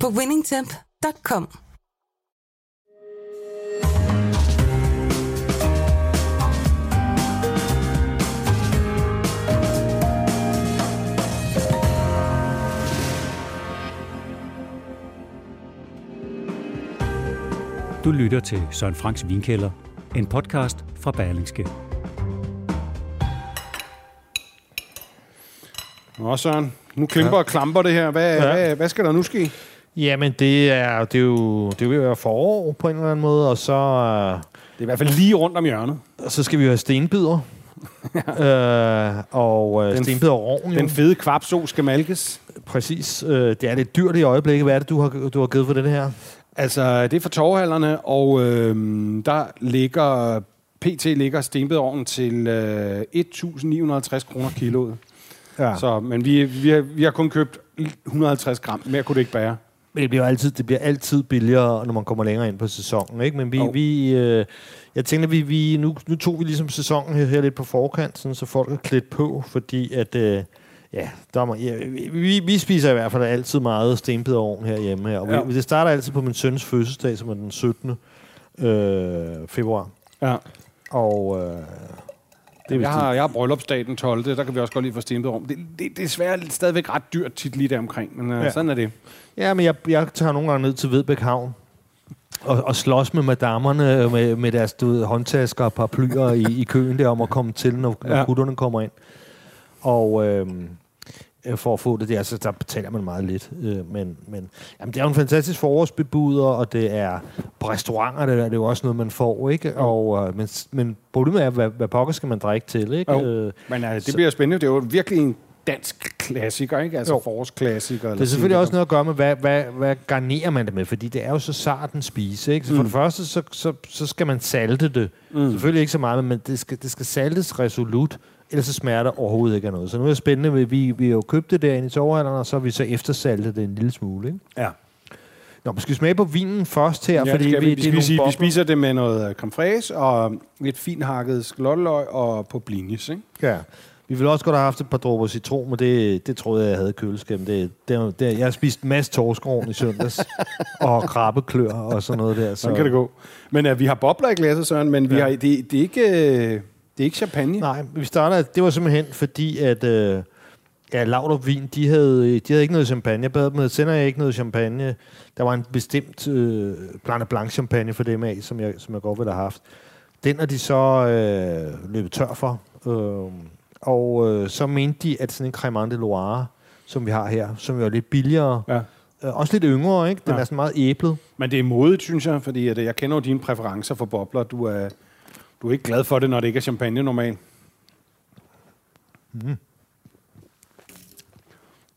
på winningtemp.com. Du lytter til Søren Franks Vinkælder, en podcast fra Berlingske. Nå, Søren. Nu klimper og klamper det her. Hvad, ja. hvad, hvad skal der nu ske? Jamen, det er, det er jo det er jo forår på en eller anden måde, og så, øh, Det er i hvert fald lige rundt om hjørnet. så skal vi jo have stenbider. øh, og øh, Den- stenbider og jo. Den fede kvapso skal malkes. Præcis. Øh, det er lidt dyrt i øjeblikket. Hvad er det, du har, du har givet for det her? Altså, det er for torvhallerne, og øh, der ligger... PT ligger stenbedovnen til øh, 1.950 kroner kiloet. Ja. Så, men vi, vi, har, vi har kun købt 150 gram. Mere kunne det ikke bære. Men det bliver altid, det bliver altid billigere, når man kommer længere ind på sæsonen. Ikke? Men vi, Jo. vi øh, jeg tænker, vi, vi nu, nu tog vi ligesom sæsonen her, her lidt på forkant, sådan, så folk er klædt på, fordi at, øh, ja, der må, ja vi, vi, vi, spiser i hvert fald altid meget stenbiderovn herhjemme. Her, og Ja. vi, det starter altid på min søns fødselsdag, som er den 17. Øh, februar. Ja. Og øh, det Jeg har, jeg har bryllupsdag den 12. Der kan vi også godt lige få stenbedovn. Det, det, det er desværre stadigvæk ret dyrt tit lige der omkring, men øh, Ja. sådan er det. Ja, men jeg, jeg tager nogle gange ned til Vedbæk Havn og, og slås med madammerne med, med deres du ved, håndtasker og paraplyer i, i køen der om at komme til, når, når Ja. gutterne kommer ind. Og øh, for at få det der, så der betaler man meget lidt. Øh, men men jamen, det er jo en fantastisk forårsbebuder, og det er på restauranter, det er, det er jo også noget, man får. ikke. Og, øh, men, men problemet er, hvad, hvad pokker skal man drikke til? ikke? Jo. Øh, Men øh, det Så- bliver spændende. Det er jo virkelig en dansk klassiker, ikke? Altså forårsklassiker. Det er selvfølgelig også noget at gøre med, hvad, hvad, hvad garnerer man det med, fordi det er jo så sart en spise. Ikke? Så for Mm. det første, så, så, så skal man salte det. Mm. Selvfølgelig ikke så meget, men det skal, det skal saltes resolut, ellers det overhovedet ikke af noget. Så nu er det spændende, vi, vi, vi har jo købt det derinde i torvhandleren, og så har vi så eftersaltet det en lille smule. Ikke? Ja. Nå, men skal vi smage på vinen først her? Ja, fordi vi, vi, det skal nogle sige, vi spiser det med noget creme fraise og lidt fint hakket sklotteløg og på blinis, ikke? Ja. Vi ville også godt have haft et par dråber citron, men det, det troede jeg, jeg havde i køleskabet. Det, det, det, jeg har spist en masse torskerovn i søndags, og krabbeklør og sådan noget der. Så. Sådan kan det gå. Men uh, vi har bobler i glasset, Søren, men vi Ja. har, det, det, er ikke, øh, det er ikke champagne. Nej, vi starter, det var simpelthen fordi, at øh, ja, Laudrup Vin, de havde, de havde ikke noget champagne. Jeg bad dem, sender jeg ikke noget champagne. Der var en bestemt øh, Blanc Blanc champagne for dem af, som jeg, som jeg godt ville have haft. Den er de så øh, løbet tør for. Øh, og øh, så mente de, at sådan en Cremant de Loire, som vi har her, som jo er lidt billigere, Ja. øh, også lidt yngre, ikke? Den Ja. er sådan meget æblet. Men det er modigt, synes jeg, fordi at, øh, jeg kender jo dine præferencer for bobler. Du er, du er ikke glad for det, når det ikke er champagne normalt. Jeg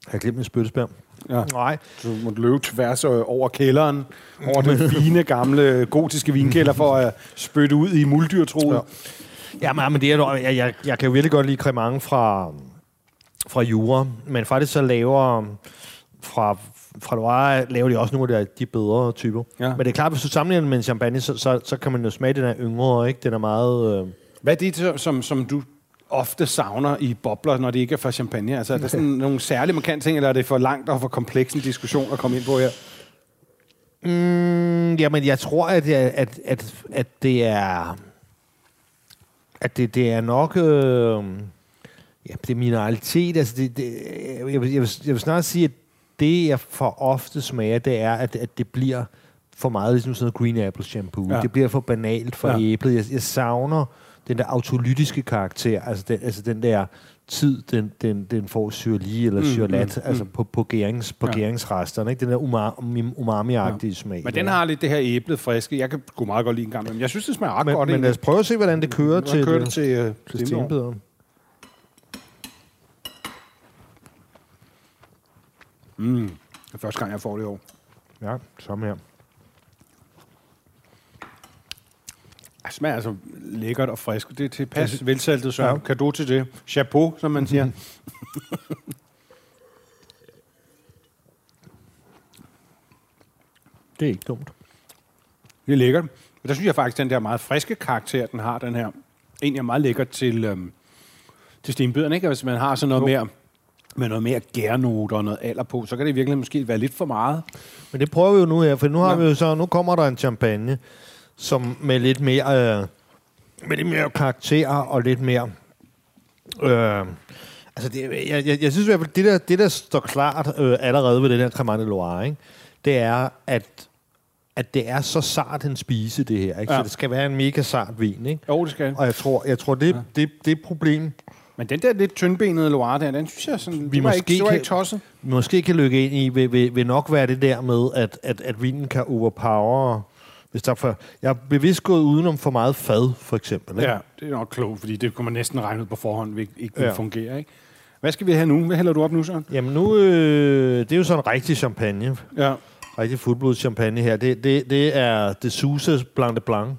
har glemt min spyttespærm. Ja. Nej, Så du må løbe tværs øh, over kælderen, over den fine, gamle, gotiske vinkælder for at spytte ud i muldyrtroet. Ja. Ja, men, men det er, jeg, jeg, jeg kan jo virkelig godt lide cremant fra, fra Jura, men faktisk så laver fra, fra Loire laver de også nogle af de, bedre typer. Ja. Men det er klart, hvis du sammenligner med en champagne, så, så, så kan man jo smage den er yngre, ikke? Den er meget... Øh, Hvad er det, så- som, som du ofte savner i bobler, når det ikke er for champagne? Altså, er der sådan nogle særlige markante ting, eller er det for langt og for kompleks en diskussion at komme ind på her? Mm, jamen, jeg tror, at, at, at, at det er... At det, det er nok... Øh, ja, det er mineralitet. Altså, det, det, jeg, vil, jeg, vil, jeg vil snart sige, at det, jeg for ofte smager, det er, at, at det bliver for meget ligesom sådan noget green apple shampoo. Ja. Ja. Det bliver for banalt for Ja. ja. æblet. Jeg, jeg savner den der autolytiske karakter, altså den, altså den der tid, den, den, den får syrlige eller Mm, mm, syrlat, mm, mm, altså på, på, gærings, på Ja. ja. gæringsresterne, ikke? Den der umami- umami-agtige smag. Men den har lidt det her æblet friske. Jeg kan sgu meget godt lide en gang, men jeg synes, det smager ret men, godt. men lad os prøve at se, hvordan det kører til, til, kører det det, til, uh, til Mm. Det er første gang, jeg får det i år. Ja, samme her. Det smager altså lækkert og frisk. Det er tilpas velsaltet, så ja. kado til det. Chapeau, som man siger. Det er ikke dumt. Det er lækkert. Men der synes jeg faktisk, den der meget friske karakter, den har, den her, egentlig er meget lækker til, øhm, til stenbøderne, ikke? Hvis man har sådan noget mere med noget mere gærnoter og noget alder på, så kan det virkelig måske være lidt for meget. Men det prøver vi jo nu her, for nu har Ja. vi jo så, nu kommer der en champagne, som med lidt mere, øh, med lidt mere karakter og lidt mere, øh, altså det, jeg, jeg, jeg synes i hvert fald, det der, det der står klart øh, allerede ved den her Cremant Loire, ikke? det er, at at det er så sart en spise, det her. Ikke? Ja. Ja. Så det skal være en mega sart vin. Ikke? Jo, det skal Og jeg tror, jeg tror det, det, det er et problem, Men den der lidt tyndbenede Loire der, den synes jeg sådan, Vi det var, måske ikke, det var kan- ikke tosset. vi måske kan lykke ind i, vil, vil, vil nok være det der med, at, at, at vinen kan overpower. Hvis der er for, jeg er bevidst gået udenom for meget fad, for eksempel. Ikke? Ja, det er nok klogt, fordi det kunne man næsten regne ud på forhånd, vil ikke vil Ja. fungere. Ikke? Hvad skal vi have nu? Hvad hælder du op nu, så? Jamen nu, øh, det er jo sådan en rigtig champagne. Ja. Rigtig fuldblods champagne her. Det, det, det er det Sousa Blanc de Blanc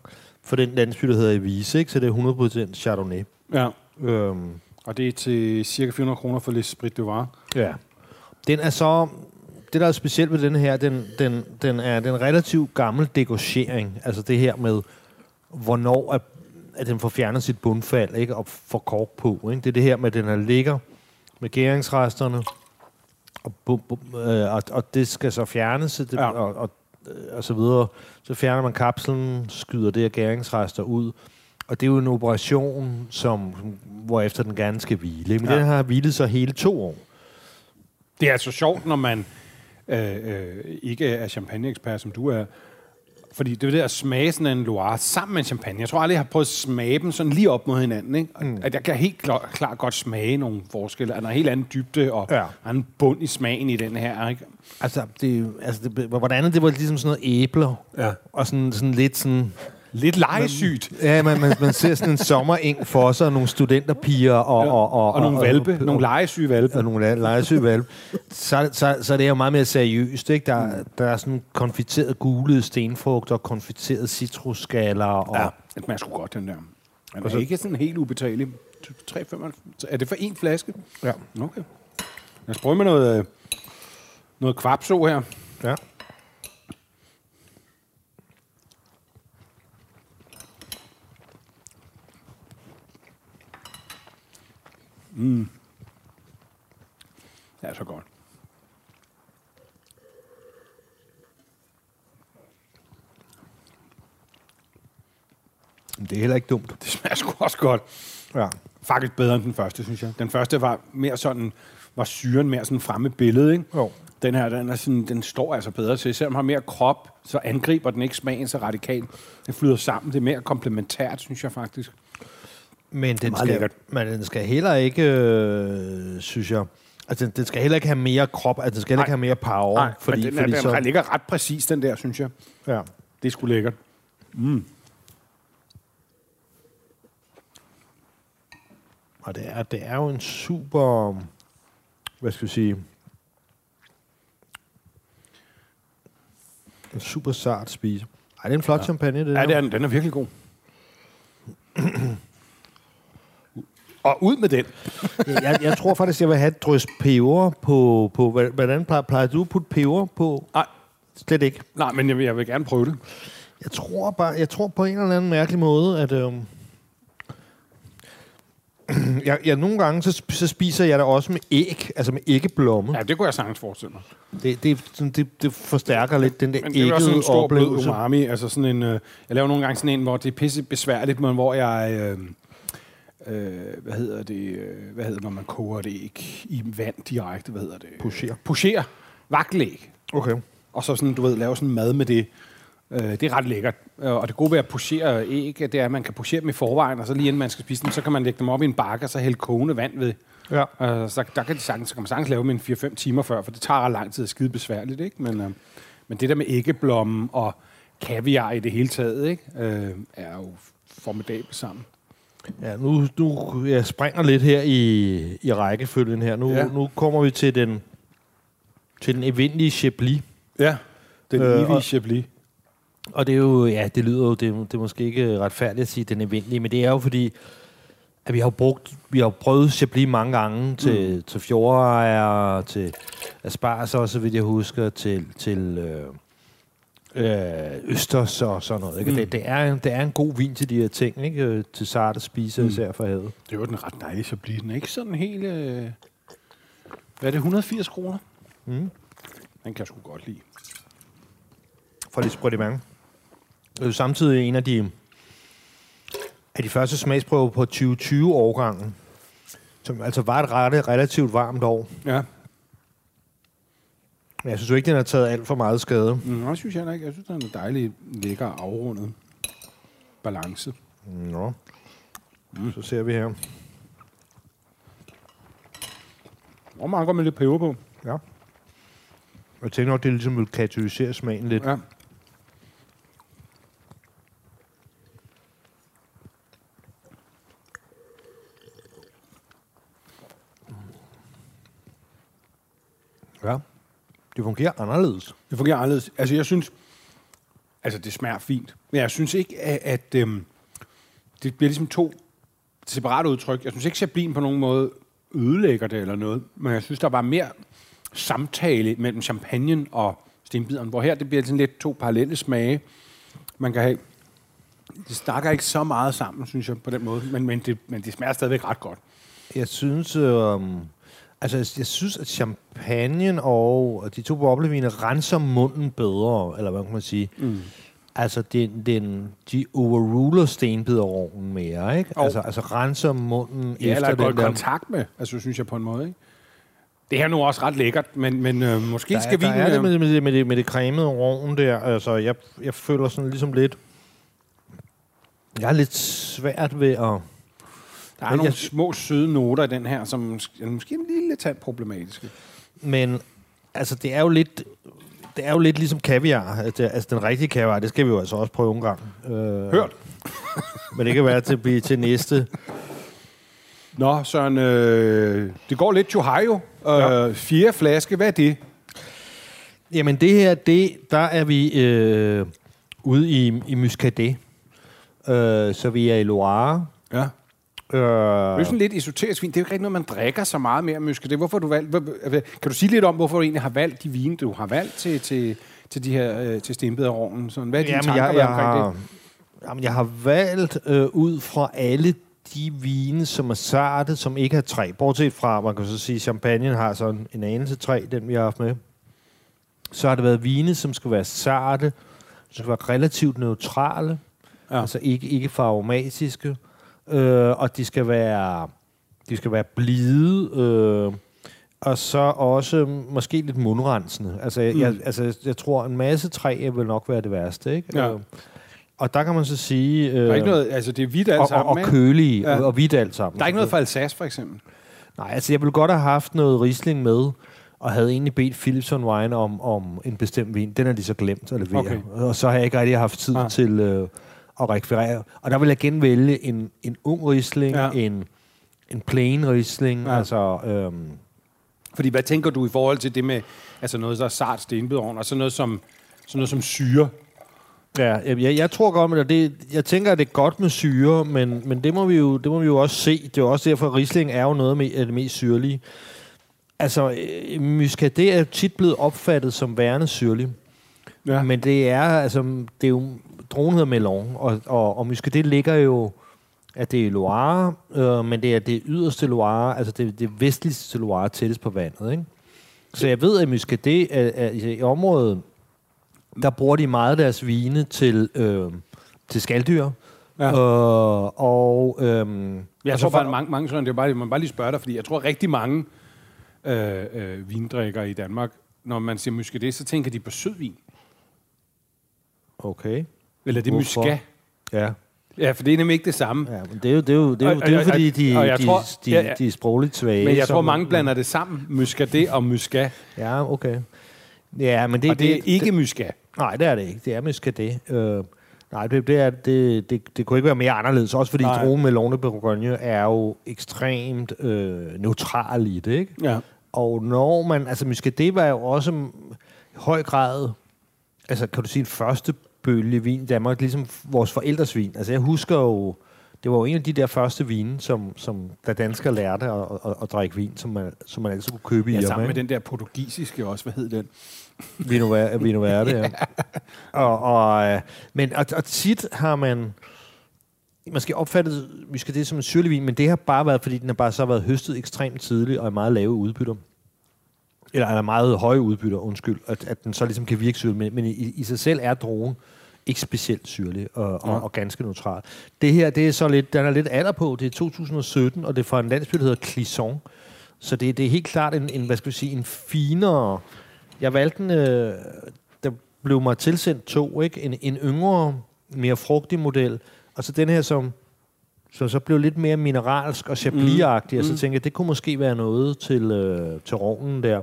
for den landsby, der hedder Evise, ikke? Så det er 100% Chardonnay. ja. Øhm, Og det er til cirka 400 kroner for Les Sprit de Var. ja. Den er så... Det, der er specielt ved den her, den, den, den er den relativt gammel degauchering. Altså det her med, hvornår at, at den får fjernet sit bundfald, ikke? Og får kork på, ikke? Det er det her med, at den er ligger med gæringsresterne, og, bu, bu, øh, og, og det skal så fjernes, det, Ja. ja. og, og, øh, og så videre. Så fjerner man kapslen, skyder det her gæringsrester ud, og det er jo en operation, som, hvor efter den gerne skal hvile. Men Ja. den har hvilet så hele to år. Det er altså sjovt, når man øh, øh, ikke er champagneekspert, som du er. Fordi det er det at smage sådan en Loire sammen med en champagne. Jeg tror aldrig, jeg har prøvet at smage dem sådan lige op mod hinanden. Ikke? Mm. At jeg kan helt klart, klart godt smage nogle forskelle. At der er en helt anden dybde og Ja. en bund i smagen i den her. Ikke? Altså, det, altså det, hvordan det var ligesom sådan noget æbler, Ja. og sådan, sådan lidt sådan... Lidt legesygt. Ja, man, man, man ser sådan en sommereng for sig, og nogle studenterpiger og... Ja. og, og, Og nogle valpe. og, Nogle legesyge valpe. og nogle legesyge valpe. Så, så, så det er jo meget mere seriøst, ikke? Der, Mm. der er sådan konfiteret gulede stenfrugter, konfiteret citrusskaller, og... Ja, smager sgu godt, den der. Den er Og så- ikke sådan helt ubetagelig. 3,95. Er det for én flaske? Ja. Okay. Lad os prøve med noget, øh, noget kvapso her. ja. Det er så godt. Det er heller ikke dumt. Det smager sgu også godt. Ja. Faktisk bedre end den første, synes jeg. Den første var mere sådan, var syren mere sådan fremme i billedet, ikke? Jo. Den her, den, er sådan, den står altså bedre til. Selvom den har mere krop, så angriber den ikke smagen så radikalt. Den flyder sammen. Det er mere komplementært, synes jeg faktisk. Men den, skal, lækkert. men den skal heller ikke, øh, synes jeg... Altså, den, den skal heller ikke have mere krop, altså, den skal heller ikke have mere power. Nej, fordi, den, fordi den så, ligger ret præcis, den der, synes jeg. ja. Det er sgu lækkert. Og det er, det er jo en super... Hvad skal vi sige? En super sart spise. Ej, det er en flot ja. champagne, det Ja, der. er, den. den er virkelig god. Og ud med den. jeg, jeg tror faktisk, jeg vil have et drøs peber på... på hvordan plejer, plejer du at putte peber på? Nej, Slet ikke. nej men jeg vil, jeg vil gerne prøve det. Jeg tror bare, jeg tror på en eller anden mærkelig måde, at øhm, jeg, jeg, nogle gange så, så spiser jeg det også med æg, altså med æggeblomme. Ja, det kunne jeg sagtens forestille mig. Det, det, er sådan- det, det forstærker lidt den der Men det er jo også sådan æggede en stor blød oplevelse. umami. Altså sådan en, øh, jeg laver nogle gange sådan en, hvor det er pisse besværligt, men hvor jeg... Øh, øh, hvad hedder det? Øh, hvad hedder når man koger det æg i vand direkte? Hvad hedder det? Pocher. Pocher. Vakkelæg. Okay. Og så sådan, du ved, lave sådan mad med det. Øh, det er ret lækkert. Øh, Og det gode ved at pochere æg, det er, at man kan pochere dem i forvejen, og så lige inden man skal spise dem, så kan man lægge dem op i en bakke, og så hælde kogende vand ved. Ja. Øh, så der kan, de sagtens, så kan man sagtens lave dem en 4-5 timer før, for det tager ret lang tid at skide besværligt. Ikke? Men, øh, men det der med æggeblommen og kaviar i det hele taget, ikke? Øh, er jo formidabelt sammen. Ja, nu, nu jeg springer lidt her i, i rækkefølgen her. Nu, Ja. nu kommer vi til den, til den evindelige Chablis. Ja. Den Øh, evige og- Chablis. Og det er jo, ja, det lyder jo, det, det er måske ikke retfærdigt at sige, den evindelige, men det er jo fordi, at vi har brugt, vi har prøvet Chablis mange gange til, mm. til fjordejer, til asparges også, så vidt jeg husker, til, til øh, øh, østers og sådan noget. Ikke? Mm. Det, det, er, det er en god vin til de her ting, ikke? Øh, til sarte spiser, Mm. især for havet. Det var den ret dejlig Chablis. Den er ikke sådan helt... Øh... Hvad er det, 180 kroner? Mm. Den kan jeg sgu godt lide. For lidt sprødt i mange. Det er jo samtidig en af de, af de første smagsprøver på 2020-årgangen, som altså var et ret, relativt varmt år. Ja. Men jeg synes jo ikke, den har taget alt for meget skade. Mm, det synes jeg heller ikke. Jeg synes, den er en dejlig, lækker, afrundet balance. Nå. Mm. Så ser vi her. Og meget godt med lidt peber på. Ja. Jeg tænker nok, det ligesom vil katalysere smagen lidt. Ja. Ja. Det fungerer anderledes. Det fungerer anderledes. Altså, jeg synes... Altså, det smager fint. Men jeg synes ikke, at... at øhm, det bliver ligesom to separate udtryk. Jeg synes ikke, Chablin på nogen måde ødelægger det eller noget. Men jeg synes, der var mere samtale mellem champagnen og stenbideren. Hvor her, det bliver sådan lidt to parallelle smage. Man kan have... Det snakker ikke så meget sammen, synes jeg, på den måde. Men, men, det, men det smager stadigvæk ret godt. Jeg synes, øh, altså, jeg, synes, at champagne og de to bobleviner renser munden bedre, eller hvad kan man sige. Mm. Altså, den, den, de overruler stenbiderovnen mere, ikke? Jo. Altså, altså renser munden Ja, eller efter i den der... kontakt med, altså synes jeg på en måde. Ikke? Det her er nu også ret lækkert, men, men øh, måske Der, skal vi... der er det med, med, det- med, det, med det cremede rovn der. Altså, jeg, jeg føler sådan ligesom lidt... Jeg er lidt svært ved at... Der er Men nogle jeg- små søde noter i den her, som sk- er måske en lille tand problematiske. Men altså, det er jo lidt... Det er jo lidt ligesom kaviar. Altså, altså den rigtige kaviar, det skal vi jo altså også prøve en gang. Øh, Hørt. Men det kan være til, blive til næste. Nå, Søren, øh, det går lidt Ohio. Øh, ja. Fjerde flaske, hvad er det? Jamen det her, det, der er vi øh, ude i, i Muscadet. Øh, så vi er i Loire. Ja. Øh, Det er jo sådan lidt esoterisk vin. Det er jo ikke rigtig noget, man drikker så meget mere muskat. Hvorfor har du valgt, kan du sige lidt om, hvorfor du egentlig har valgt de vine, du har valgt til, til, til de her øh, til stenbiderovnen? Sådan, hvad er dine Jamen, tanker jeg, jeg, omkring har, det? jamen, jeg har valgt øh, ud fra alle de vine, som er sarte, som ikke har træ. Bortset fra, man kan så sige, champagne har sådan en anelse træ, den vi har haft med. Så har det været vine, som skal være sarte, som skal være relativt neutrale, Ja. altså ikke, ikke aromatiske, øh, og de skal være, de skal være blide, øh, og så også måske lidt mundrensende. Altså, jeg, Mm. jeg, altså, jeg tror, en masse træ vil nok være det værste, ikke? Ja. Øh, og der kan man så sige... Øh, Der er ikke noget, altså det er hvidt alt og, og, sammen, og ikke? kølige, Ja. og, og hvidt alt sammen. Der er ikke noget fra Alsace, for eksempel. Nej, altså jeg ville godt have haft noget Riesling med, og havde egentlig bedt Philipson Wine om, om en bestemt vin. Den har de så glemt at levere. Okay. Og så har jeg ikke rigtig haft tid ah. til øh, at rekvirere. Og der vil jeg igen vælge en, en ung Riesling, Ja. en, en plain Riesling, Ja. altså... Øhm, Fordi hvad tænker du i forhold til det med altså noget, der er sart stenbidovn, og sådan noget som, sådan noget som syre? Ja, jeg, jeg, tror godt, at det, jeg tænker, at det er godt med syre, men, men det, må vi jo, det må vi jo også se. Det er jo også derfor, at Riesling er jo noget med, af det mest syrlige. Altså, øh, Muscadet er tit blevet opfattet som værende syrlig. Ja. Men det er, altså, det er jo, dronen hedder Melon, og, og, og Muscadet ligger jo, at det er Loire, øh, men det er det yderste Loire, altså det, det vestligste Loire tættest på vandet, ikke? Så jeg ved, at Muscadet er, er, i området, der bruger de meget deres vine til, øh, til skalddyr. Ja. Øh, og, øhm, Jeg altså tror bare, for- mange, mange sådan, det er bare, man bare lige spørge dig, fordi jeg tror rigtig mange øh, øh, vindrikkere i Danmark, når man siger muscadet, så tænker de på sødvin. Okay. Eller det Hvorfor? muscat. Ja. Ja, for det er nemlig ikke det samme. ja, men det er jo, det er jo, det er jo, Og- det er jo og- fordi, de, og de, tror- de, ja, ja. de er sprogligt svage. Men jeg tror, mange blander det sammen, muscadet og muscat. Ja, okay. Ja, men det, Og det er ikke muscat. Nej, det er det ikke. Det er muscadet. Øh, nej, det, det, er, det, det, det kunne ikke være mere anderledes. Også fordi Nej. drogen med Lone Bourgogne er jo ekstremt øh, neutral i det, ikke? Ja. Og når man... Altså, muscadet var jo også i høj grad... altså kan du sige, en første bølge vin i Danmark, ligesom vores forældres vin. Altså jeg husker jo, det var jo en af de der første vine, som, som da danskere lærte at, at, at drikke vin, som man, som man altid kunne købe i Ja, sammen med den der portugisiske også. Hvad hed den? Vino Ver- Vino Verde, ja. og, og, øh, men og, og tit har man måske opfattet måske det som en syrlig vin, men det har bare været, fordi den har bare så været høstet ekstremt tidligt og er meget lave udbytter. Eller er meget høje udbytter, undskyld, at, at den så ligesom kan virke syrlig. Men, men i, i sig selv er drogen ikke specielt syrlig og, og, Ja. og ganske neutral. Det her, det er så lidt, den er lidt alder på. Det er 2017, og det er fra en landsby, der hedder Clisson. Så det, det er helt klart en, en, hvad skal vi sige, en finere... Jeg valgte den, øh, der blev mig tilsendt to, ikke? En, en yngre, mere frugtig model, og så den her, som, som så blev lidt mere mineralsk og chablis-agtig, mm. og så Mm. tænkte jeg, det kunne måske være noget til, øh, til rovnen der.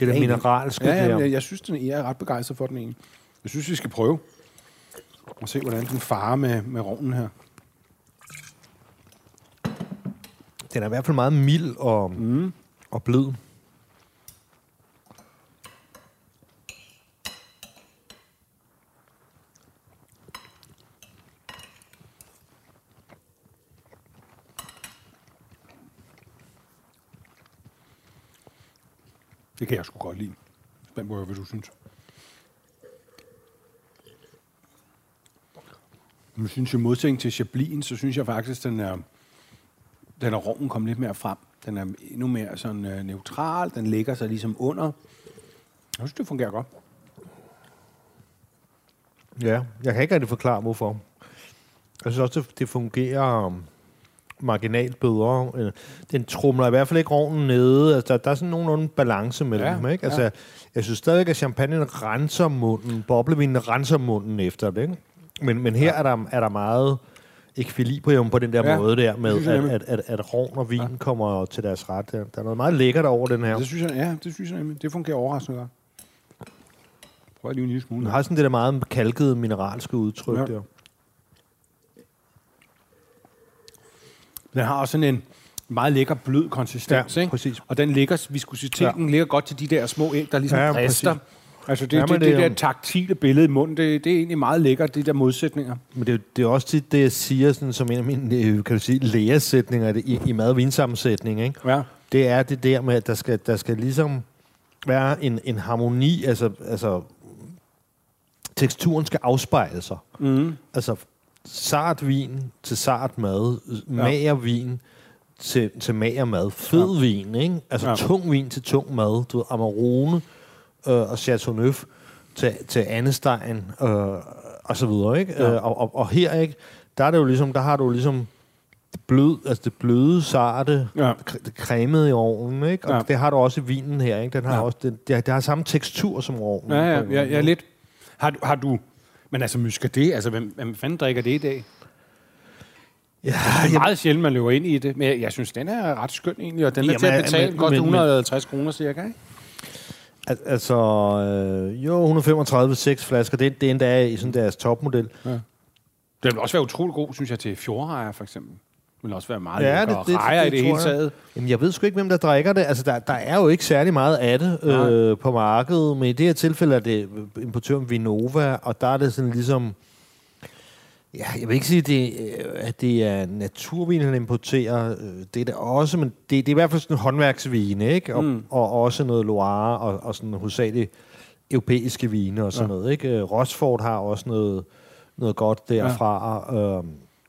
Det der mineralske Ja, ja, der. jeg, jeg synes, den, jeg er ret begejstret for den egentlig. Jeg synes, vi skal prøve. Og se, hvordan den farer med, med rovnen her. Den er i hvert fald meget mild og, Mm. og blød. Det kan jeg sgu godt lide. Spændt på, hvad du synes. Men synes, jeg modsætning til Chablin, så synes jeg faktisk, den er, den er roven kommet lidt mere frem. Den er endnu mere sådan øh, neutral. Den ligger sig ligesom under. Jeg synes, det fungerer godt. Ja, jeg kan ikke rigtig forklare, hvorfor. Jeg synes også, det, det fungerer um, marginalt bedre. Øh, Den trumler i hvert fald ikke rovnen nede. Altså, der, der er sådan nogenlunde balance mellem Ja, dem. Ikke? Altså, ja. jeg, synes stadigvæk, at champagne renser munden. Boblevinen renser munden efter det. Ikke? Men, men her ja. er, der, er der meget ekvilibrium på den der Ja, måde der, med jeg at, at, at, at rovn og vin ja. kommer til deres ret. Der, der er noget meget lækkert over den her. Det synes jeg, ja, det synes jeg nemlig. Det fungerer overraskende godt. Prøv lige en lille smule. Den har sådan det der meget kalkede mineralske udtryk ja. der. Den har også sådan en meget lækker blød konsistens, Ja, ikke? præcis. Og den ligger, viskoziteten ja. ligger godt til de der små æg, der ligesom Ja, præcis. rester. Altså det, Ja, det, det, det er der taktile billede i munden, det, det er egentlig meget lækkert, de der modsætninger. Men det, er det er også tit det, jeg siger sådan, som en af mine øh, kan du sige, læresætninger i, i mad- og vinsammensætning. Ikke? Ja. Det er det der med, at der skal, der skal ligesom være en, en harmoni, altså, altså teksturen skal afspejle sig. Mm. Altså sart vin til sart mad, mager vin til, til mager mad, fed ja. vin, ikke? altså Ja. tung vin til tung mad, du ved, Amarone øh, og Chateauneuf til, til Annestein øh, og så videre, ikke? Ja. Øh, og, og, og her, ikke? Der er det jo ligesom, der har du ligesom det blød, altså det bløde, sarte, Ja. det cremede i ovnen, ikke? Og Ja. det har du også i vinen her, ikke? Den har Ja. også, den, det, det har samme tekstur som ovnen. Ja, ja, ja, ja, lidt. Har har du men altså muscadet, altså hvem, hvem fanden drikker det i dag? Ja, Det er meget sjældent, man løber ind i det, men jeg, jeg synes, den er ret skøn egentlig, og den er Jamen, til at betale men- godt men- 150 kroner cirka, ikke? Al- altså, øh, jo, 135 seks flasker, det, det er endda i sådan deres topmodel. Det vil også være utrolig god, synes jeg, til fjordrejer for eksempel. Det vil også være meget Ja, det- det- rejer i det det tror hele jeg. taget. Jamen, jeg ved sgu ikke, hvem der drikker det. Altså, der, der er jo ikke særlig meget af det øh, på markedet, men i det her tilfælde er det importøren Vinova, og der er det sådan ligesom... Ja, jeg vil ikke sige, at det, øh, at det er naturvin, han importerer. Øh, Det er det også, men det, det er i hvert fald sådan en håndværksvin, ikke? Og, Mm. og også noget Loire og, og sådan hovedsageligt europæiske vine og sådan Ja. noget, ikke? Øh, Rochefort har også noget, noget godt derfra. Ja. Øhm,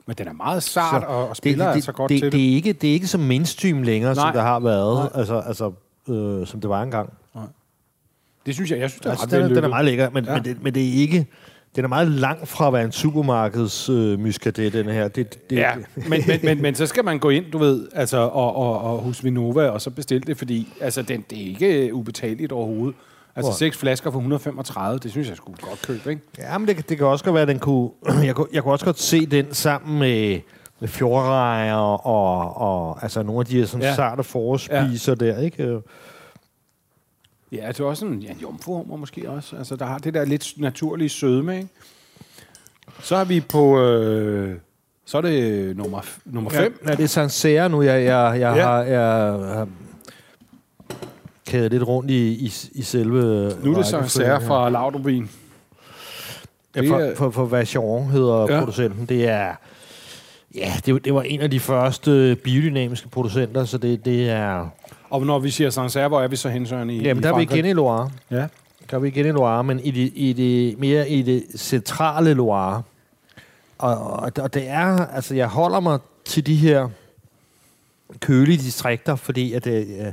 Men den er meget sart Så og, og det, spiller det, altså godt det, til det. det, er ikke, det er ikke så mainstream længere, Nej. som det har været, Nej. altså, altså, øh, som det var engang. Det synes jeg, jeg synes, det er Altså, den, den er meget lækker, men, Ja. men, det, men det er ikke... Den er meget langt fra at være en supermarkeds øh, muscadet, den her. Det, det, Ja, det, men, men, men, men så skal man gå ind, du ved, altså, og, og, og hos Vinova, og så bestille det, fordi altså, den, det er ikke ubetaleligt overhovedet. Altså seks flasker for 135, det synes jeg skulle godt købe, ikke? ja, men det, det kan også godt være, at den kunne... Jeg, kunne, jeg kunne også godt se den sammen med, med fjordrejer og, og altså nogle af de her sådan Ja. ja. sarte forårsspiser ja. der, ikke? Ja, det er også sådan ja, en jomfruhummer måske også. Altså, der har det der lidt naturlige sødme, ikke? Så er vi på... Øh, så er det nummer, nummer fem. Ja, det er Sancerre nu, jeg, jeg, jeg, Ja. ja. har, jeg har kædet lidt rundt i, i, i selve Nu er det sær fra Laudrubin. Ja, for, for, for Vacheron hedder Ja. producenten. Det er... Ja, det, var- det var en af de første biodynamiske producenter, så det, det er... Og når vi siger Sancerre, hvor er vi så hen, Søren? I, Jamen, der er vi igen i Loire. Ja. Der er vi igen i Loire, men i det, i det, mere i det centrale Loire. Og, og, og det er... Altså, jeg holder mig til de her kølige distrikter, fordi at det, øh,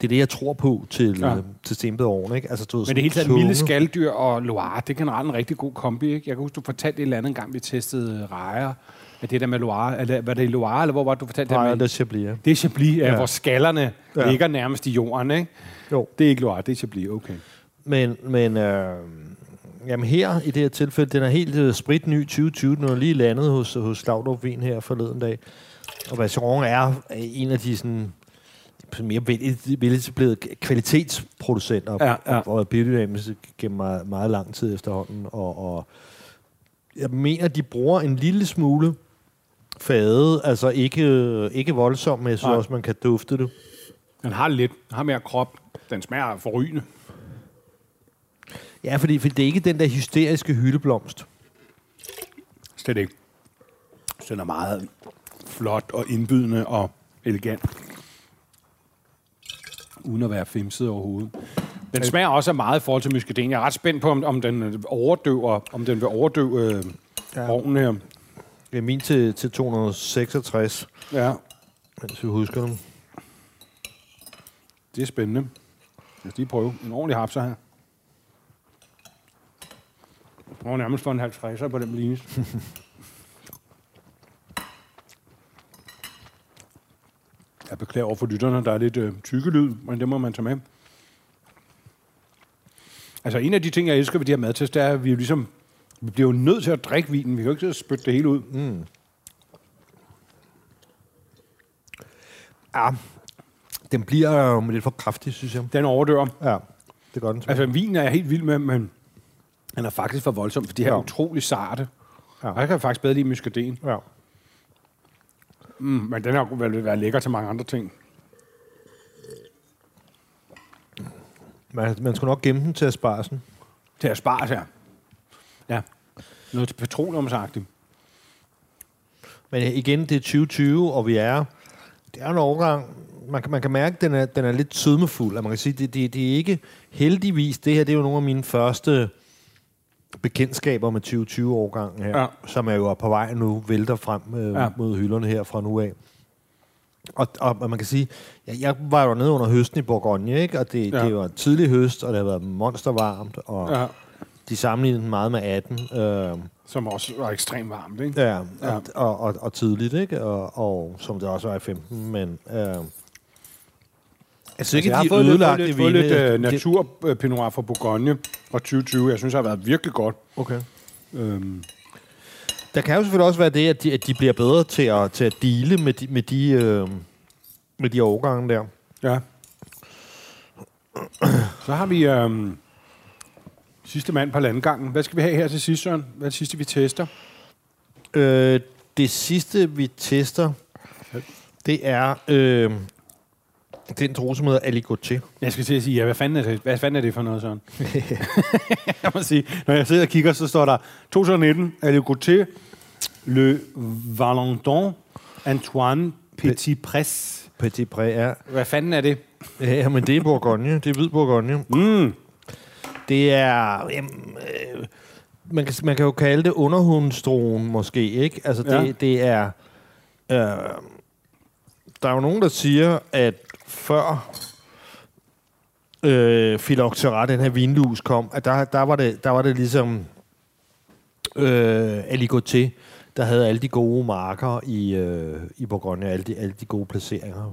det er det, jeg tror på til, Ja. ja. til Stempedården, ikke? Altså, du ved, Men det hele taget tunge- milde skalddyr og Loire, det er generelt en rigtig god kombi, ikke? Jeg kan huske, du fortalte et eller andet gang, vi testede rejer. At det der med Loire, eller, var det i Loire, eller hvor var det, du fortalte Nej, det det er Chablis, ja. Det er Chablis, ja, Ja. hvor skallerne ja. Ja. ligger nærmest i jorden, ikke? Jo. Det er ikke Loire, det er Chablis, okay. Men, men øh, jamen her i det her tilfælde, den er helt øh, spritny 2020. Den er lige landet hos, hos Laudrup Vin her forleden dag. Og Vacheron er en af de sådan, mere vel- veletablerede kvalitetsproducenter Ja, ja. og, og biodynamisk gennem meget, meget lang tid efterhånden. Og, og jeg mener, de bruger en lille smule fade, altså ikke, ikke voldsomt, men jeg synes Nej. også, man kan dufte det. Den har lidt, den har mere krop. Den smager forrygende. Ja, fordi, fordi det er ikke den der hysteriske hyldeblomst. Slet ikke. Den er meget flot og indbydende og elegant. Uden at være femset overhovedet. Den smager også af meget i forhold til muscadin. Jeg er ret spændt på, om, om den overdøver, om den vil overdøve øh, ja. Ja. ovnen her. Det er min til, til 266, Ja, hvis vi husker dem. det er spændende. Lad os lige prøve. En ordentlig hapser her. Jeg var nærmest for en 50'er på den linje. Jeg beklager over for lytterne, der er lidt øh, tykke lyd, men det må man tage med. Altså en af de ting, jeg elsker ved de her madtest, det er, at vi jo ligesom vi bliver jo nødt til at drikke vinen. Vi kan jo ikke sidde og spytte det hele ud. Mm. Ja, den bliver øh, lidt for kraftig, synes jeg. Den overdør. Ja, det gør den. Altså, vinen er jeg helt vild med, men den er faktisk for voldsom, for de her er Ja. utrolig sarte. Ja. Og jeg kan faktisk bedre lide muscadin. ja. Mm, men den har vel være lækker til mange andre ting. Man, man skulle nok gemme den til asparsen. Til at spare her. Ja. Noget petroleumsagtigt. Men igen, det er 2020, og vi er... Det er en overgang... Man kan, man kan mærke, at den er, den er lidt sødmefuld. Og man kan sige, det, det, det er ikke heldigvis... Det her det er jo nogle af mine første bekendtskaber med 2020-årgangen her, Ja. ja. som er jo på vej nu, vælter frem øh, Ja. ja. mod hylderne her fra nu af. Og, og man kan sige, jeg, jeg var jo nede under høsten i Bourgogne, ikke? og det, Ja. ja. det var en tidlig høst, og det har været monstervarmt, og Ja. ja. de sammenlignede den meget med 18. Øh, Som også var ekstremt varmt, ikke? Ja, Ja. og, og, og, og tidligt, ikke? Og, og som det også var i 15, men... Øh, jeg synes ikke, jeg har de fået lidt, fået ødelagte lidt, fået lidt de- natur uh, Pinot Noir fra Bourgogne fra 2020. Jeg synes, det har været virkelig godt. Okay. Øhm, Der kan jo selvfølgelig også være det, at de, at de bliver bedre til at, til at dele med de, med de, øh, med de overgange der. ja. Så har vi øhm, sidste mand på landgangen. Hvad skal vi have her til sidst, Søren? Hvad er det sidste, vi tester? Øh, det sidste, vi tester, det er øh, den drue, som hedder Aligoté. Jeg skal til at sige, ja, hvad fanden er det, hvad fanden er det for noget, Søren? jeg må sige, når jeg sidder og kigger, så står der 2019, Aligoté, Le Valentin, Antoine Petit Press. Petit Pré er... Hvad fanden er det? Ja, men det er Bourgogne. Det er hvid Bourgogne. Mm. Det er... Jamen, øh, man, kan, man kan jo kalde det underhundsdroen måske, ikke? Altså, det, Ja. ja. det er... Øh, der er jo nogen, der siger, at før øh, Phylloxera, den her vinlus, kom, at der, der, var, det, der var det ligesom øh, Aligoté, der havde alle de gode marker i, øh, i Bourgogne, alle de, alle de gode placeringer.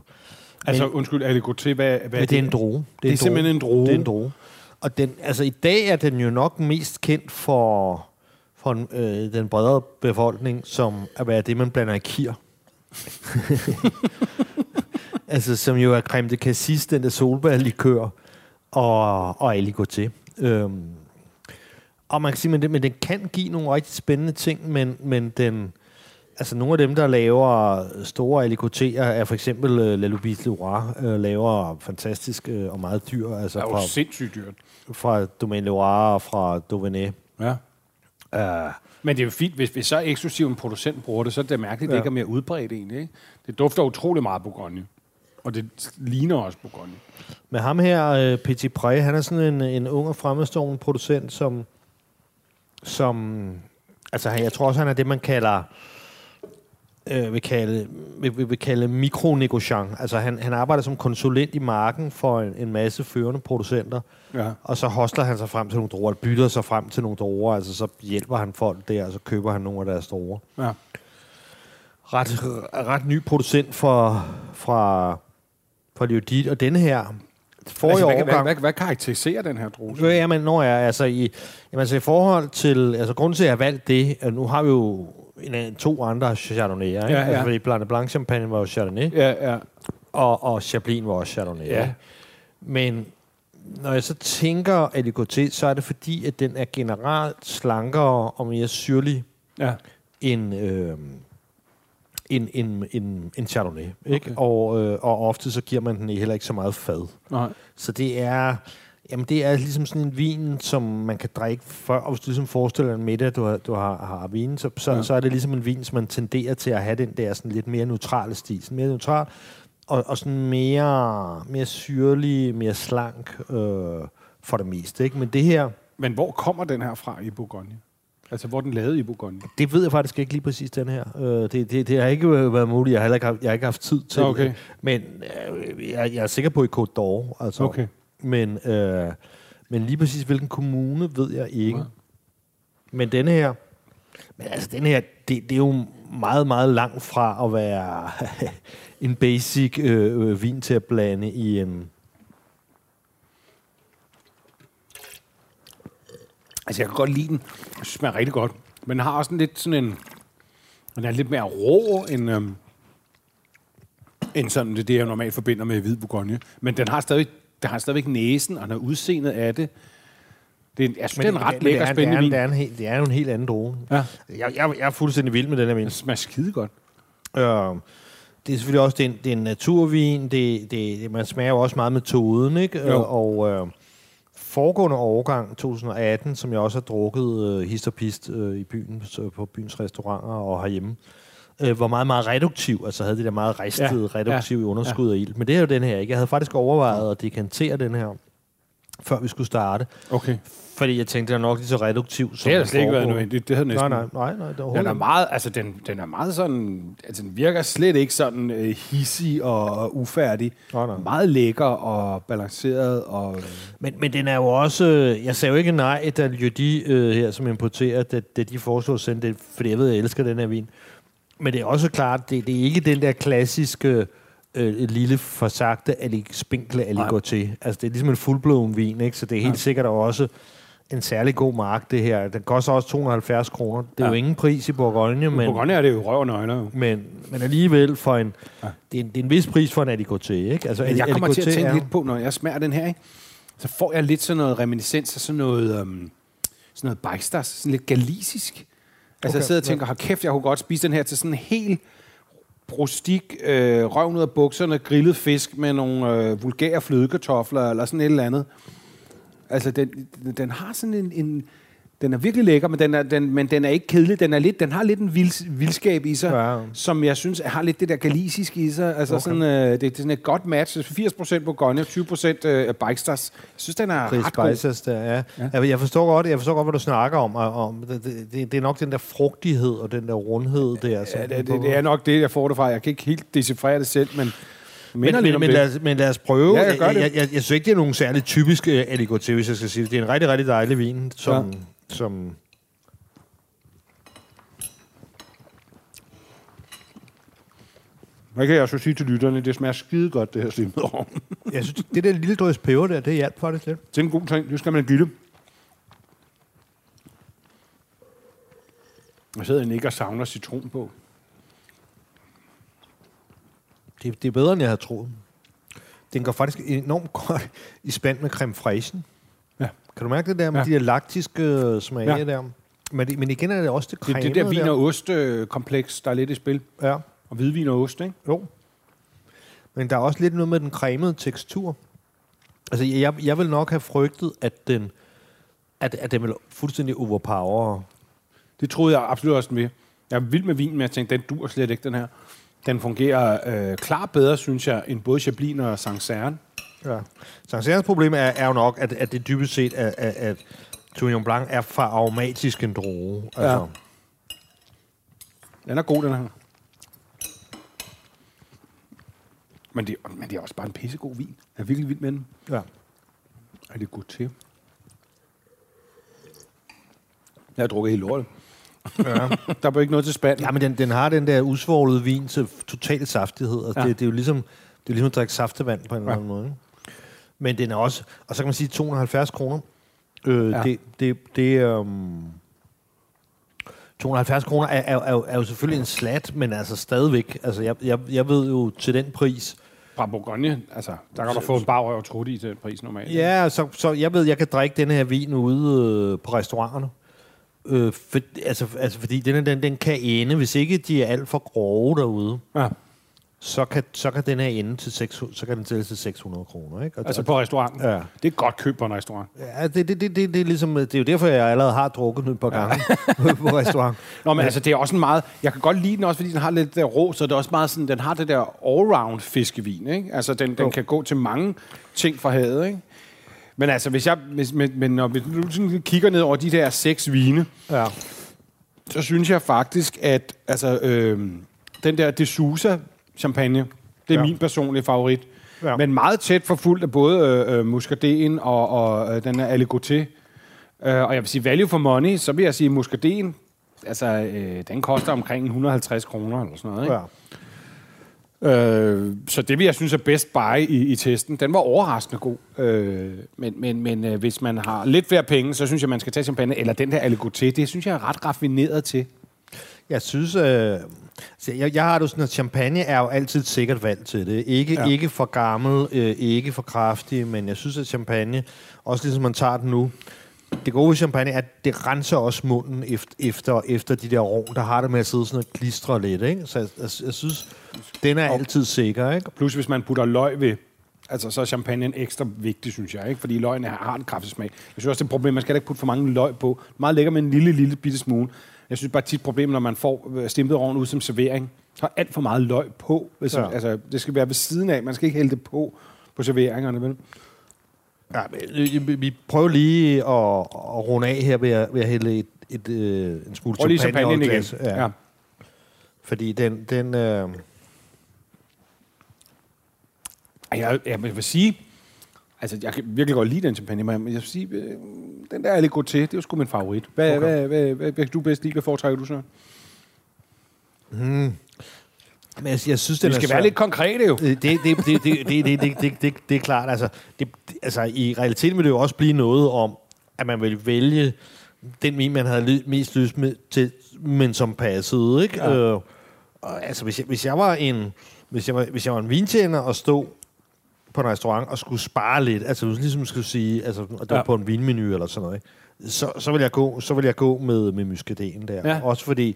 Altså, undskyld, Aligoté, hvad, hvad Men det er en droge. Det er en simpelthen en droge. Det er en droge. Og den, altså, i dag er den jo nok mest kendt for, for øh, den bredere befolkning, som at være det, man blander i kir. altså, som jo er creme de cassis, den der solbærlikør, og, og aligoté. Øhm, og man kan sige, men, det, men den kan give nogle rigtig spændende ting, men, men den... Altså nogle af dem, der laver store alikotéer, er for eksempel uh, La Lubis Leroy, uh, laver fantastisk uh, og meget dyr, altså Det er jo fra, sindssygt dyrt. fra Domaine Leroy og fra Dauphiné. Ja. Uh, Men det er jo fint, hvis, hvis så eksklusiv en producent bruger det, så er det mærkeligt, at det Ja. ikke er mere udbredt egentlig. Ikke? Det dufter utrolig meget Bourgogne. Og det ligner også Bourgogne. Men ham her, uh, Petit Pré, han er sådan en, en ung og fremmedstående producent, som, som altså jeg tror også, han er det, man kalder øh, vil kalde, vil, vil, kalde mikronegociant. Altså han, han arbejder som konsulent i marken for en, en masse førende producenter, Ja. og så hostler han sig frem til nogle druer, eller bytter sig frem til nogle druer, altså så hjælper han folk der, og så køber han nogle af deres druer. ja. Ret, ret ny producent for, fra, fra Leodit, og denne her, forrige Altså, hvad, årgang... hvad, hvad, hvad karakteriserer den her druse? Jo, jamen, når jeg, altså, i, jamen, altså, i forhold til, altså, grunden til, at jeg har valgt det, at nu har vi jo en, to andre Chardonnay'er, ikke? Ja, ja. Altså, fordi Blanc Blanc Champagne var jo Chardonnay, Ja, ja. og, og Chablin var også Chardonnay. Ja. ikke? Men når jeg så tænker Aligoté, så er det fordi, at den er generelt slankere og mere syrlig ja. end, øh, end, end, end, end Chardonnay. Ikke? Okay. Og, øh, og ofte så giver man den heller ikke så meget fad. Nej. Så det er, jamen det er ligesom sådan en vin, som man kan drikke før, og hvis du ligesom forestiller dig en middag, du har, du har, har vin, så, så, ja. så er det ligesom en vin, som man tenderer til at have den der sådan lidt mere neutrale stil. Sådan mere neutral, og, og sådan mere, mere syrlig, mere slank øh, for det meste. Ikke? Men det her, Men hvor kommer den her fra i Bourgogne? Altså, hvor den lavet i Bourgogne? det ved jeg faktisk ikke lige præcis, den her. Øh, det, det, det har ikke været muligt. Jeg har heller ikke haft, jeg har ikke haft tid til Okay. det. Men øh, jeg, jeg er sikker på i Côte d'Or. Altså. Okay. Men, øh, men lige præcis hvilken kommune, ved jeg ikke. Nej. Men denne her, men altså denne her, det, det er jo meget, meget langt fra at være en basic øh, øh, vin til at blande i en... Altså, jeg kan godt lide den. Jeg synes, den smager rigtig godt. Men den har også en lidt sådan en... Den er lidt mere rå end, øhm, end sådan det, det, jeg normalt forbinder med hvid Bourgogne. Men den har stadig, den har stadigvæk næsen, og den har udseendet af det. det er, jeg synes, det er en ret lækker, det er, spændende det vin. er, en, det, er en, helt- det er jo en helt anden drone. Ja. Jeg, jeg, jeg er fuldstændig vild med den her vin. Den smager skide godt. Øh, det er selvfølgelig også det er en, det er en naturvin. Det, det, det, man smager jo også meget metoden, ikke? Jo. Og øh, foregående årgang, 2018, som jeg også har drukket øh, hist og pist øh, i byen, så på byens restauranter og herhjemme, øh, var meget, meget reduktiv. Altså havde det der meget ristede, Ja, reduktiv ja, underskud af ild. Men det er jo den her ikke. Jeg havde faktisk overvejet at dekantere den her, før vi skulle starte. Okay. Fordi jeg tænkte, den er nok lige så reduktiv som Det har slet ikke været nødvendigt. Det havde næsten... Nej, nej, nej, nej. Det er Den er meget, altså den, den er meget sådan, altså den virker slet ikke sådan øh, hissig og, og ufærdig. Nej, nej. Meget lækker og balanceret og... Men, men den er jo også... Jeg sagde jo ikke nej, da Jodi øh, her, som importerer, da, da de foreslog at sende det, fordi jeg ved, jeg elsker den her vin. Men det er også klart, det, det er ikke den der klassiske øh, lille forsagte, ali, spinkle aligoté. Altså, det er ligesom en fuldblåen vin, ikke? Så det er helt Nej. sikkert også en særlig god mark, det her. Den koster også 270 kroner. Det er Ja. jo ingen pris i Bourgogne, men, Bourgogne er det jo røv og nøgler jo. men, men alligevel for en... Ja. Det, er en, det er en vis pris for en aligoté, ikke? Altså, Men jeg kommer til at tænke er- lidt på, når jeg smager den her, ikke? så får jeg lidt sådan noget reminiscens af sådan noget, um, sådan noget Beichters, sådan lidt galisisk. Altså okay, jeg sidder og tænker, hold kæft, jeg kunne godt spise den her til sådan en helt brustik, øh, røven ud af bukserne, grillet fisk med nogle øh, vulgære flødekartofler, eller sådan et eller andet. Altså, den, den har sådan en, en... Den er virkelig lækker, men den er, den, men den er ikke kedelig. Den, er lidt, den har lidt en vild, vildskab i sig, Ja. som jeg synes har lidt det der galisiske i sig. Altså Okay. sådan, øh, det, det er sådan et godt match. 80% Bourgogne, 20% øh, Bikestars. Jeg synes, den er Chris ret god. Der, ja. Ja. ja. Jeg, forstår godt, jeg forstår godt, hvad du snakker om. og- om det, det, det, er nok den der frugtighed og den der rundhed der. Ja, det, det, det, er nok det, jeg får det fra. Jeg kan ikke helt decifrere det selv, men men, minder lidt men, om men, det. lad os, men lad os prøve. Ja, jeg gør jeg, det. jeg, jeg, jeg, synes ikke, det er nogen særlig typisk uh, aligoté, hvis jeg skal sige det. Det er en rigtig, rigtig dejlig vin, som... Ja. Som Hvad kan jeg så sige til lytterne? Det smager skide godt, det her slimet over. jeg synes, det der lille drøs peber der, det hjalp faktisk lidt. Det er en god ting. Det skal man give det. Jeg sidder ikke og savner citron på. Det, det er bedre, end jeg havde troet. Den går faktisk enormt godt i spand med creme fraiche. Ja. Kan du mærke det der med Ja. de der laktiske øh, smage Ja. der? Men, det- men igen er det også det Det cremede er det der vin og ost-kompleks, der er lidt i spil. Ja. Og hvidvin og ost, ikke? Jo. Men der er også lidt noget med den cremede tekstur. Altså, jeg, jeg vil nok have frygtet, at den, at, at den vil fuldstændig overpower Det troede jeg absolut også, vil. Jeg er vild med vin, men jeg tænkte, den dur slet ikke, den her. Den fungerer øh, klart bedre, synes jeg, end både Chablis og Sancerre. Ja. Sancerres problem er, er jo nok, at, at det dybest set er, at, at Sauvignon Blanc er for aromatisk en droge. Altså, Den er god, den her. Men det, men det er også bare en pissegod vin. Jeg er virkelig vild med den. ja. Er det godt til? Jeg har drukket helt lortet. Ja. Der er ikke noget til spand. ja, men den, den har den der usvorlede vin til total saftighed. Altså, Ja. det, det, er jo ligesom, det er ligesom at drikke saftevand på en eller Ja. anden måde. Ikke? Men den er også... Og så kan man sige 270 kroner. Øh, Ja. Det, det, det øhm, 270 kroner er, er, er, jo- er jo selvfølgelig en slat, men altså stadigvæk. Altså, jeg, jeg, jeg ved jo til den pris... Fra Bourgogne, altså, der kan du få en bagrøv og trutte i til den pris normalt. Ja, så, så jeg ved, jeg kan drikke den her vin ude øh, på restauranterne. Øh, for, altså, altså, fordi den, den, den kan ende, hvis ikke de er alt for grove derude, ja. så kan, så kan den her ende til 600, så kan den sælges til 600 kroner. Ikke? Og, Altså på restauranten. Ja. Det er godt køb på en restaurant. ja, det, det, det, det, det, er ligesom, det er jo derfor, jeg allerede har drukket den et par gange på restaurant. Nå, men altså, det er også en meget... Jeg kan godt lide den også, fordi den har lidt der rå, så det er også meget sådan, den har det der all-round fiskevin, ikke? Altså, den, den Jo. kan gå til mange ting fra havet, ikke? Men altså, hvis jeg... Hvis, men, men når vi nu sådan kigger ned over de der seks vine, Ja. så synes jeg faktisk, at altså, øh, den der De Sousa champagne, det er ja. Min personlige favorit. Ja. Men meget tæt forfulgt af både øh, øh, Muscadet og, og øh, den her Aligoté. Øh, og jeg vil sige, value for money, så vil jeg sige, Muscadet, altså, øh, den koster omkring 150 kroner eller sådan noget. Ikke? ja. Øh, så det jeg synes er bedst buy i, i testen. Den var overraskende god. Øh, men men, men øh, hvis man har lidt flere penge, så synes jeg, man skal tage champagne. Eller den der Aligoté, det synes jeg er ret raffineret til. Jeg synes, øh, så jeg, jeg har det sådan, at champagne er jo altid et sikkert valg til det. Ikke, ja. ikke for gammel, øh, ikke for kraftig, men jeg synes, at champagne, også ligesom man tager den nu, det gode ved champagne er, at det renser også munden efter, efter, efter de der rum, der har det med at sidde sådan og klistre lidt. Ikke? Så jeg, jeg, jeg synes, den er altid sikker. Ikke? Plus hvis man putter løg ved, altså så er champagne ekstra vigtig, synes jeg. Ikke? Fordi løgene har, har en kraftig smag. Jeg synes også, det er et problem, man skal ikke putte for mange løg på. Meget lækker med en lille, lille bitte smule. Jeg synes bare tit problem, når man får øh, stimpet ovnen ud som servering. Er alt for meget løg på. Ja. Ja. altså, det skal være ved siden af. Man skal ikke hælde det på på serveringerne. Vel? Ja, men, øh, vi- prøver lige at, at runde af her ved at, ved at hælde et, et, øh, en smule Og lige champagne igen. Ja. Ja. Fordi den... den øh, Jeg, jeg vil sige, altså jeg kan virkelig godt lide den champagne, men jeg vil sige, øh, den der Aligoté, det er jo sgu min favorit. Hvad, okay. Okay. hvad, hvad, hvad, hvad, kan du bedst lide? Hvad foretrækker du så? Men jeg, jeg synes, er skal være lidt konkrete jo. Øh, Det, det, det, det, det, det, det, det, det, det, det er klart. Altså, det, det- altså, I realiteten vil det jo også blive noget om, at man vil vælge den vin, man havde ly- mest lyst med til, men som passede. Ikke? Ja. Øh, og, altså, hvis jeg, hvis jeg var en hvis jeg var, hvis jeg var en vintjener og stod på en restaurant og skulle spare lidt, altså ligesom skulle sige, altså, og det var Ja. på en vinmenu eller sådan noget, ikke? så, så vil jeg gå, så vil jeg gå med, med muscadén der. Ja. Også fordi,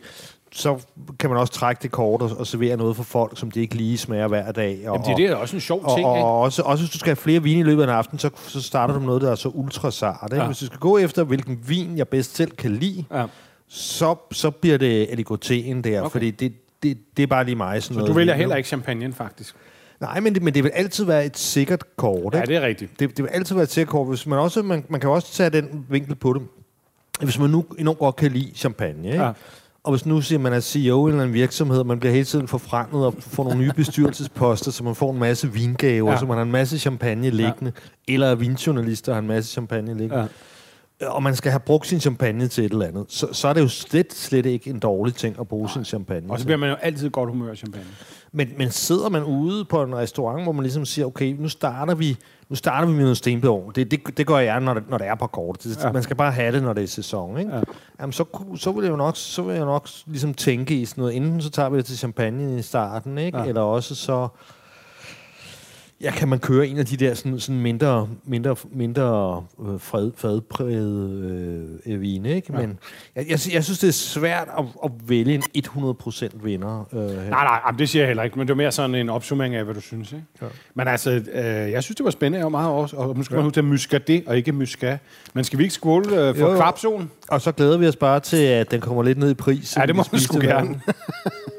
så kan man også trække det kort og, og servere noget for folk, som de ikke lige smager hver dag. Og, Jamen, det, det er også en sjov og, ting, og, ikke? og også, også hvis du skal have flere vine i løbet af en aften, så, så starter du med noget, der er så ultra sart. Ikke? Ja. Ja. Hvis du skal gå efter, hvilken vin jeg bedst selv kan lide, Ja. så, så bliver det aligotéen der, Okay. fordi det, det, det er bare lige mig. Sådan Så noget du vælger heller ikke champagne, faktisk. Nej, men det, men det vil altid være et sikkert kort. Ja, Ikke? det er rigtigt. Det, det vil altid være et sikkert kort. Hvis man, også, man, man kan også tage den vinkel på det. Hvis man nu enormt godt kan lide champagne, ikke? Ja. Og hvis nu siger man er CEO i en eller anden virksomhed, man bliver hele tiden forfremmet og får nogle nye bestyrelsesposter, så man får en masse vingaver, ja. så man har en masse champagne liggende, ja. eller er vinjournalister har en masse champagne liggende, Ja. Ja. og man skal have brugt sin champagne til et eller andet, så, så er det jo slet, slet ikke en dårlig ting at bruge sin champagne. Og så bliver man jo altid godt humør af champagne. Men, men sidder man ude på en restaurant, hvor man ligesom siger, okay, nu starter vi, nu starter vi med noget stenbedovn. Det, det, det gør jeg, når det, når det er på kort. Det, Ja. Man skal bare have det, når det er sæson. Ikke? Ja. Ja. Jamen, så, så, vil jeg jo nok, så vil jeg nok ligesom tænke i sådan noget. Enten så tager vi det til champagne i starten, ikke? Ja. eller også så... Ja, kan man køre en af de der sådan, sådan mindre, mindre, mindre øh, fred, fadprægede øh, vine, ikke? Men jeg, jeg, jeg synes, det er svært at, at vælge en 100% vinder. Øh, her. Nej, nej, det siger jeg heller ikke, men det var mere sådan en opsummering af, hvad du synes. Ikke? Ja. Men altså, øh, jeg synes, det var spændende og meget også, og nu skal man huske, at muscadet og ikke muscat. Men skal vi ikke skåle øh, for kvapsolen? Og så glæder vi os bare til, at den kommer lidt ned i pris. Ja, det må vi sgu gerne.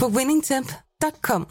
på winningtemp.com.